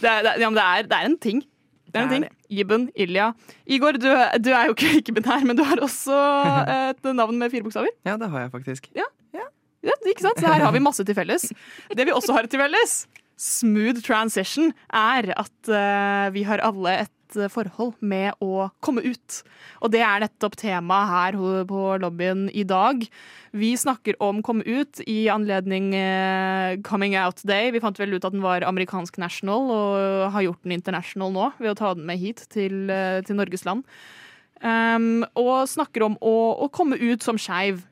Det er, det, ja, men det, er, det er en ting. Det er en ting. Iben, Ilja. Igor, du, du er jo ikke ikke-binær, men du har også et navn med fire bokstaver. Ja, det har jeg faktisk. Ja, ikke sant? Så her har vi masse til felles. Det vi også har til felles, smooth transition, er at uh, vi har alle et eh, forhold med å komme ut. Og det er nettopp temaet her på lobbyen i dag. Vi snakker om komme ut i anledning eh, Coming Out Day. Vi fant vel ut at den var amerikansk national, og har gjort den international nå ved å ta den med hit til, eh, til Norges land. Um, og snakker om å, å komme ut som skeiv.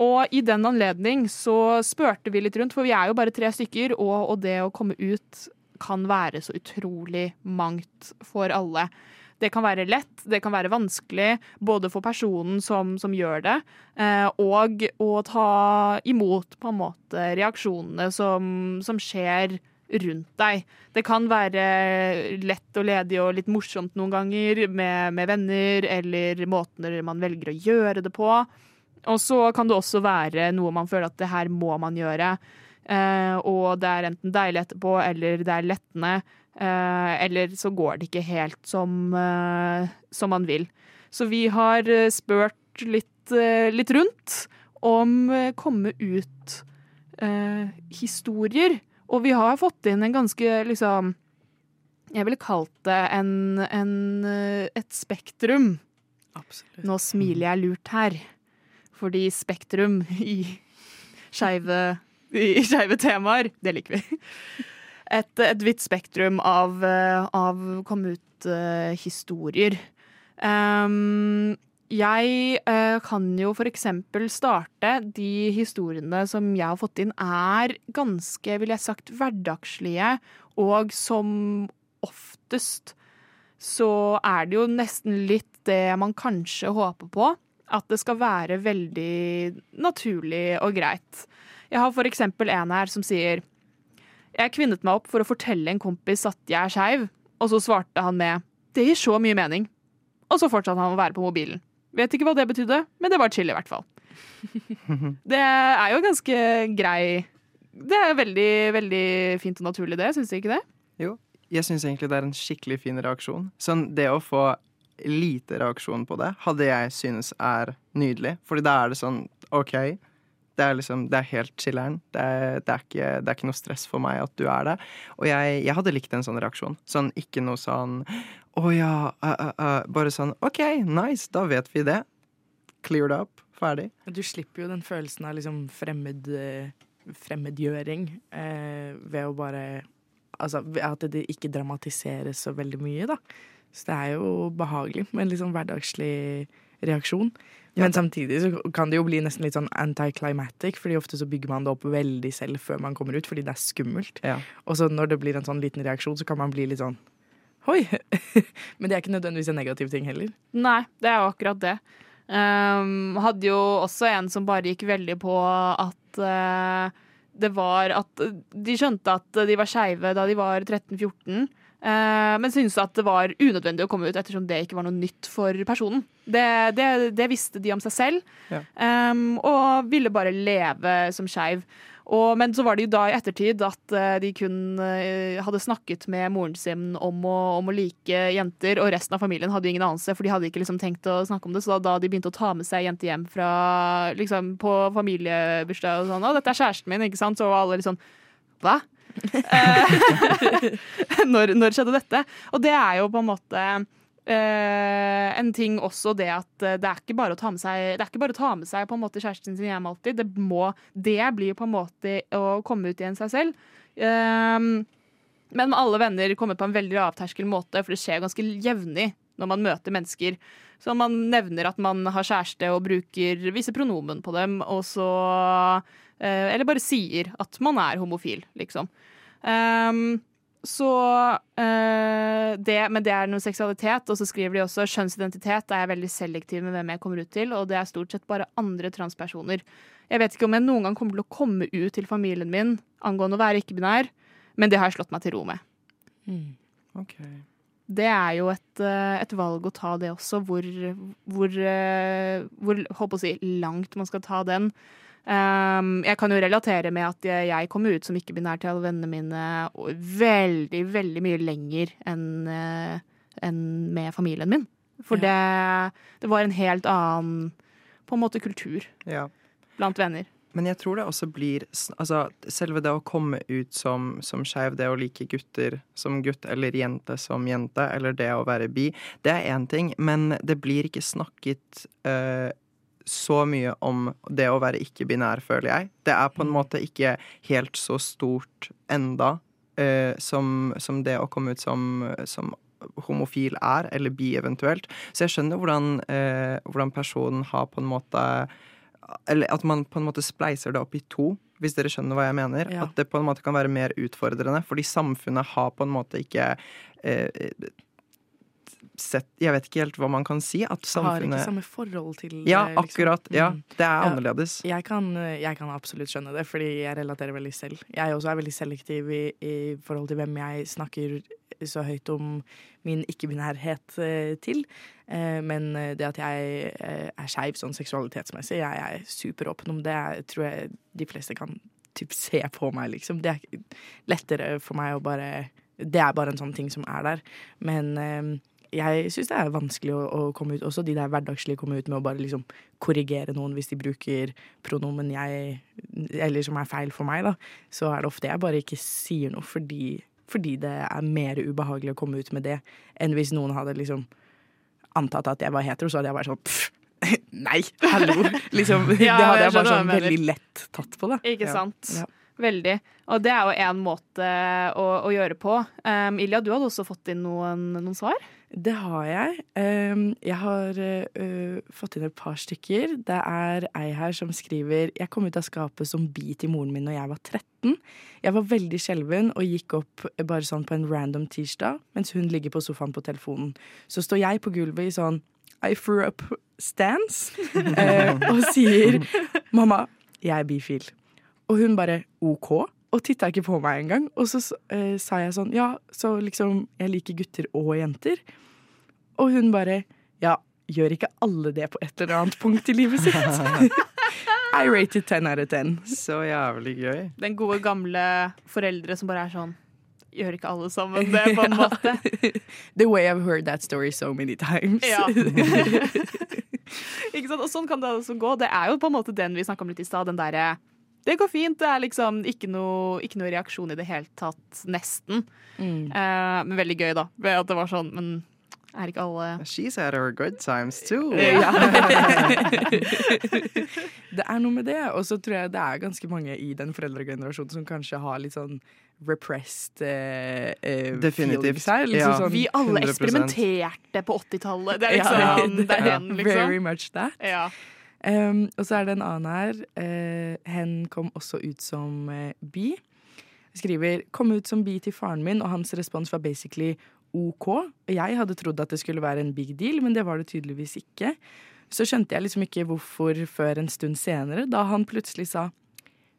og i den anledning så spurte vi litt rundt, for vi er jo bare tre stykker, og, og det å komme ut kan være så utrolig mangt for alle. Det kan være lett, det kan være vanskelig, både for personen som, som gjør det, eh, og å ta imot på en måte reaksjonene som, som skjer rundt deg. Det kan være lett og ledig og litt morsomt noen ganger med, med venner, eller måten man velger å gjøre det på. Og så kan det også være noe man føler at det her må man gjøre. Eh, og det er enten deilig etterpå, eller det er lettende. Eh, eller så går det ikke helt som, eh, som man vil. Så vi har spurt litt, litt rundt om komme ut eh, historier. Og vi har fått inn en ganske liksom Jeg ville kalt det en, en, et spektrum. Absolutt. Nå smiler jeg lurt her, fordi spektrum i skeive i skeive temaer, det liker vi. Et, et vidt spektrum av, eh, av kom ut-historier. Um, jeg uh, kan jo eksempel starte De historiene som jeg har fått inn, er ganske, vil jeg sagt, hverdagslige. Og som oftest så er det jo nesten litt det man kanskje håper på. At det skal være veldig naturlig og greit. Jeg har for eksempel en her som sier Jeg kvinnet meg opp for å fortelle en kompis at jeg er skeiv, og så svarte han med Det gir så mye mening. Og så fortsatte han å være på mobilen. Vet ikke hva det betydde, men det var chill i hvert fall. Det er jo ganske grei Det er veldig, veldig fint og naturlig, det. Syns du ikke det? Jo, jeg syns egentlig det er en skikkelig fin reaksjon. Sånn, det å få lite reaksjon på det, hadde jeg synes er nydelig. Fordi da er det sånn OK, det er liksom, det er helt chiller'n. Det, det, det er ikke noe stress for meg at du er det. Og jeg, jeg hadde likt en sånn reaksjon. Sånn ikke noe sånn Å ja, uh, uh, uh. Bare sånn OK, nice, da vet vi det. Cleared up. Ferdig. Du slipper jo den følelsen av liksom fremmed, fremmedgjøring ved å bare Altså at det ikke dramatiseres så veldig mye, da. Så det er jo behagelig med en litt sånn hverdagslig reaksjon. Men samtidig så kan det jo bli nesten litt sånn anticlimatic, fordi ofte så bygger man det opp veldig selv før man kommer ut, fordi det er skummelt. Ja. Og så når det blir en sånn liten reaksjon, så kan man bli litt sånn hoi. Men det er ikke nødvendigvis en negativ ting heller. Nei, det er jo akkurat det. Um, hadde jo også en som bare gikk veldig på at uh, det var at De skjønte at de var skeive da de var 13-14. Eh, men syntes at det var unødvendig å komme ut ettersom det ikke var noe nytt for personen. Det, det, det visste de om seg selv, Ja. um, og ville bare leve som skeiv. Og, men så var det jo da i ettertid at eh, de kun hadde snakket med moren sin om å, om å like jenter, og resten av familien hadde jo ingen anelse, for de hadde ikke liksom tenkt å snakke om det. Så da, da de begynte å ta med seg jenter hjem fra, liksom, på familiebursdag og sånn 'Å, dette er kjæresten min', ikke sant? Så var alle litt sånn Hva? Eh, når, når skjedde dette? Og det er jo på en måte eh, en ting også det at eh, det er ikke bare å ta med seg Det er ikke bare å ta med seg på en måte kjæresten sin hjem alltid. Det, må, det blir på en måte å komme ut igjen seg selv. Ehm, men alle venner kommer på en veldig lavterskel måte, for det skjer ganske jevnlig når man møter mennesker. Så man nevner at man har kjæreste og bruker visse pronomen på dem, og så Eller bare sier at man er homofil, liksom. Um, så eh, det, Men det er noe seksualitet, og så skriver de også kjønnsidentitet. Da er jeg veldig selektiv med hvem jeg kommer ut til, og det er stort sett bare andre transpersoner. Jeg vet ikke om jeg noen gang kommer til å komme ut til familien min angående å være ikke-binær, men det har jeg slått meg til ro med. Ok. Det er jo et, eh, et valg å ta det også, hvor, hvor, eh, hvor håper å si, langt man skal ta den. Um, jeg kan jo relatere med at jeg, kom ut som ikke-binær til alle vennene mine veldig, veldig mye lenger enn en med familien min. For det, det var en helt annen på en måte kultur Ja. blant venner. Men jeg tror det også blir Altså, selve det å komme ut som, som skeiv, det å like gutter som gutt, eller jente som jente, eller det å være bi, det er én ting, men det blir ikke snakket eh, så mye om det å være ikke-binær, føler jeg. Det er på en måte ikke helt så stort enda eh, som, som det å komme ut som, som homofil er, eller bi eventuelt. Så jeg skjønner hvordan, eh, hvordan personen har på en måte Eller at man på en måte spleiser det opp i to, hvis dere skjønner hva jeg mener. Ja. At det på en måte kan være mer utfordrende, fordi samfunnet har på en måte ikke eh, sett Jeg vet ikke helt hva man kan si. At Har ikke samme forhold til Ja, akkurat. liksom. akkurat. Ja, Mm. det er Ja. annerledes. Jeg kan, jeg kan absolutt skjønne det, fordi jeg relaterer veldig selv. Jeg også er veldig selektiv i, i forhold til hvem jeg snakker så høyt om min ikke-binærhet eh, til. Eh, men det at jeg eh, er skeiv sånn seksualitetsmessig, jeg er superåpen om det. Jeg tror jeg de fleste kan typ se på meg, liksom. Det er lettere for meg å bare Det er bare en sånn ting som er der. Men jeg syns det er vanskelig å, å komme ut, også de der hverdagslige komme ut med å bare liksom korrigere noen hvis de bruker pronomen jeg Eller som er feil for meg, da. Så er det ofte jeg bare ikke sier noe fordi, fordi det er mer ubehagelig å komme ut med det enn hvis noen hadde liksom antatt at jeg var hetero, så hadde jeg bare sånn pff, Nei, hallo! Liksom, Ja, det hadde jeg bare sånn veldig lett tatt på, da. Ikke sant? Ja. Veldig. Og det er jo én måte å, å gjøre på. Um, Ilja, du hadde også fått inn noen, noen svar? Det har jeg. Um, jeg har uh, fått inn et par stykker. Det er ei her som skriver Jeg kom ut av skapet som bi til moren min når jeg var 13. Jeg var veldig skjelven og gikk opp bare sånn på en random tirsdag, mens hun ligger på sofaen på telefonen. Så står jeg på gulvet i sånn I threw up stance eh, og sier 'mamma, jeg er bifil'. Og hun bare 'OK'. Og titta ikke på meg engang. Og så eh, sa jeg sånn Ja, så liksom Jeg liker gutter og jenter. Og hun bare Ja, gjør ikke alle det på et eller annet punkt i livet sitt? I rated 10 out of 10. Så jævlig gøy. Den gode, gamle foreldre som bare er sånn Gjør ikke alle sammen det, på en måte? The way I've heard that story so many times. Ja. ikke sant? Og sånn kan det også gå. Det er jo på en måte den vi snakka om litt i stad. Den derre Det går fint. Det er liksom ikke noe, ikke noe reaksjon i det hele tatt. Nesten. Mm. Eh, men veldig gøy, da. Ved at det var sånn Men er ikke alle She's had her good times too. Ja. det er noe med det. Og så tror jeg det er ganske mange i den foreldregenerasjonen som kanskje har litt sånn repressed eh, eh, Definitivt. her. Liksom Ja. sånn, Vi alle eksperimenterte på 80-tallet. Det er liksom ja. Det er den, liksom. Very much that. Ja. Um, og så er det en annen her. Uh, hen kom også ut som uh, bi. Skriver kom ut som bi til faren min, og hans respons var basically OK. Jeg hadde trodd at det skulle være en big deal, men det var det tydeligvis ikke. Så skjønte jeg liksom ikke hvorfor før en stund senere, da han plutselig sa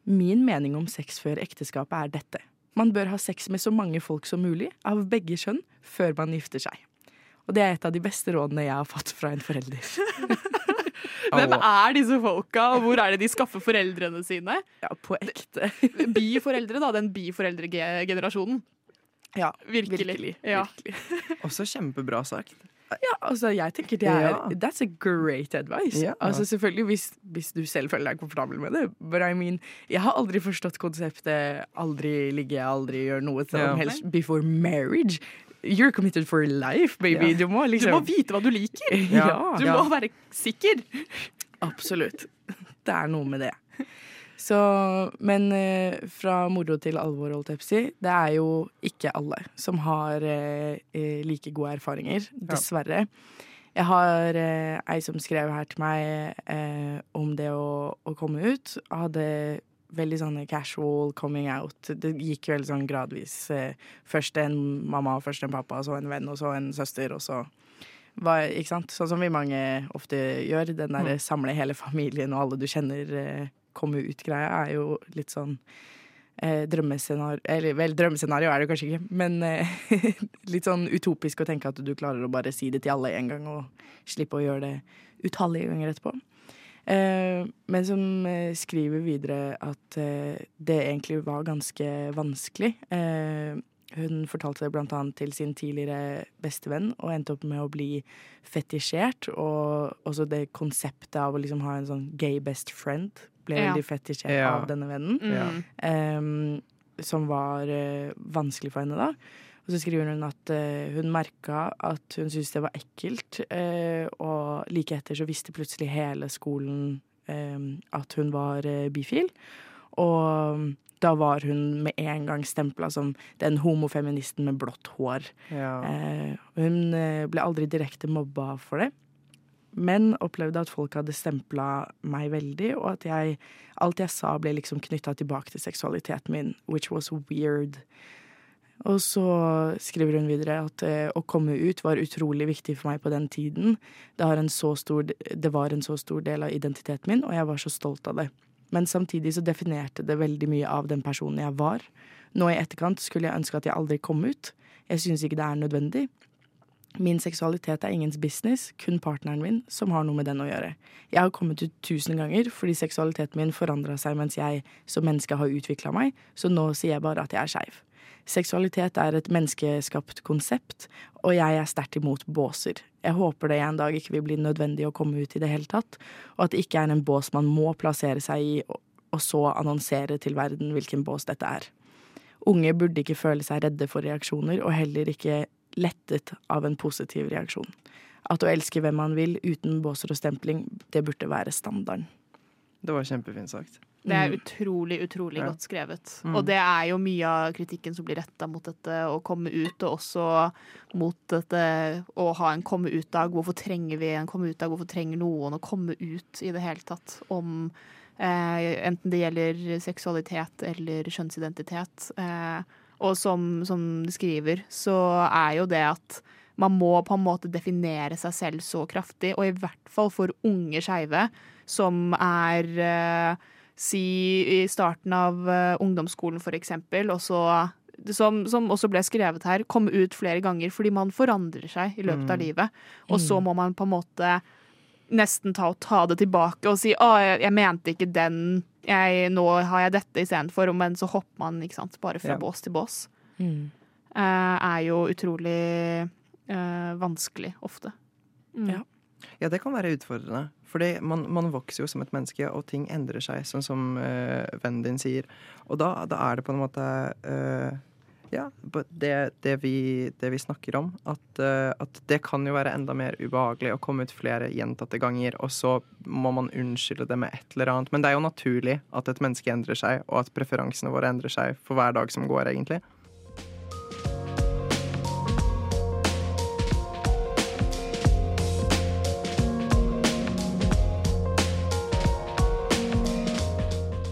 Min mening om sex før ekteskapet er dette. Man bør ha sex med så mange folk som mulig, av begge kjønn, før man gifter seg. Og det er et av de beste rådene jeg har fått fra en forelder. Hvem er disse folka, og hvor er det de skaffer foreldrene sine? Ja, på ekte. Bi-foreldre, da. Den biforeldregenerasjonen. Ja, Virkelig. virkelig. Ja. virkelig. Også kjempebra sagt. Ja, altså, jeg tenker det er Ja. That's a great advice. Ja. Altså, selvfølgelig hvis, hvis du selv føler deg komfortabel med det. But I mean, jeg har aldri forstått konseptet aldri ligge, aldri gjøre noe som Ja. helst before marriage. You're committed for life, baby. Ja. Du må Du liksom må vite hva du liker! Ja, Du må være sikker! absolutt. Det er noe med det. Så, men eh, fra moro til alvor, holdt jeg på å si, det er jo ikke alle som har eh, eh, like gode erfaringer, dessverre. Jeg har eh, ei som skrev her til meg eh, om det å, å komme ut. Hadde veldig sånn casual coming out. Det gikk veldig sånn gradvis. Eh, først en mamma, først en pappa, så en venn, og så en søster, og så var, ikke sant? Sånn som vi mange ofte gjør. Den derre samle hele familien og alle du kjenner, eh, komme ut-greia er jo litt sånn eh, drømmescenario Eller vel, drømmescenario er det kanskje ikke, men eh, litt sånn utopisk å tenke at du klarer å bare si det til alle en gang og slippe å gjøre det utallige ganger etterpå. Eh, men som eh, skriver videre at eh, det egentlig var ganske vanskelig. Eh, hun fortalte det blant annet til sin tidligere bestevenn og endte opp med å bli fetisjert. Og også det konseptet av å liksom ha en sånn gay best friend ble Ja. veldig fetisjert Ja. av denne vennen. Ja. Mm. Em, som var eh, vanskelig for henne da. Og så skriver hun at uh, hun merka at hun syntes det var ekkelt, uh, og like etter så visste plutselig hele skolen em, at hun var uh, bifil. Og da var hun med en gang stempla som den homofeministen med blått hår. Ja. Hun ble aldri direkte mobba for det. men opplevde at folk hadde stempla meg veldig, og at jeg, alt jeg sa ble liksom knytta tilbake til seksualiteten min, which was weird. Og så skriver hun videre at eh, å komme ut var utrolig viktig for meg på den tiden. Det, stor, det var en så stor del av identiteten min, og jeg var så stolt av det. Men samtidig så definerte det veldig mye av den personen jeg var. Nå i etterkant skulle jeg ønske at jeg aldri kom ut. Jeg syns ikke det er nødvendig. Min seksualitet er ingens business, kun partneren min som har noe med den å gjøre. Jeg har kommet ut tusen ganger fordi seksualiteten min forandra seg mens jeg som menneske har utvikla meg, så nå sier jeg bare at jeg er skeiv. Seksualitet er et menneskeskapt konsept, og jeg er sterkt imot båser. Jeg håper det en dag ikke vil bli nødvendig å komme ut i det hele tatt, og at det ikke er en bås man må plassere seg i, og så annonsere til verden hvilken bås dette er. Unge burde ikke føle seg redde for reaksjoner, og heller ikke lettet av en positiv reaksjon. At å elske hvem man vil uten båser og stempling, det burde være standarden. Det var kjempefint sagt. Det er utrolig, utrolig Ja. godt skrevet. Mm. Og det er jo mye av kritikken som blir retta mot dette å komme ut, og også mot dette å ha en komme ut-dag. Hvorfor trenger vi en komme ut-dag? Hvorfor trenger noen å komme ut i det hele tatt om eh, enten det gjelder seksualitet eller kjønnsidentitet. Eh, og som, som de skriver, så er jo det at man må på en måte definere seg selv så kraftig, og i hvert fall for unge skeive som er eh, Si i starten av eh, ungdomsskolen, for eksempel, og så som, som også ble skrevet her, komme ut flere ganger fordi man forandrer seg i løpet av Mm. livet. Og så Mm. må man på en måte nesten ta, ta det tilbake og si å, jeg, jeg mente ikke den, jeg, nå har jeg dette istedenfor. Men så hopper man ikke sant, bare fra Ja. bås til bås. Mm. Uh, er jo utrolig uh, vanskelig ofte. Mm. Ja. Ja, det kan være utfordrende. Fordi man, man vokser jo som et menneske, og ting endrer seg, sånn som uh, vennen din sier. Og da, da er det på en måte uh, Ja, det, det, vi, det vi snakker om. At, uh, at det kan jo være enda mer ubehagelig å komme ut flere gjentatte ganger, og så må man unnskylde det med et eller annet. Men det er jo naturlig at et menneske endrer seg, og at preferansene våre endrer seg for hver dag som går, egentlig.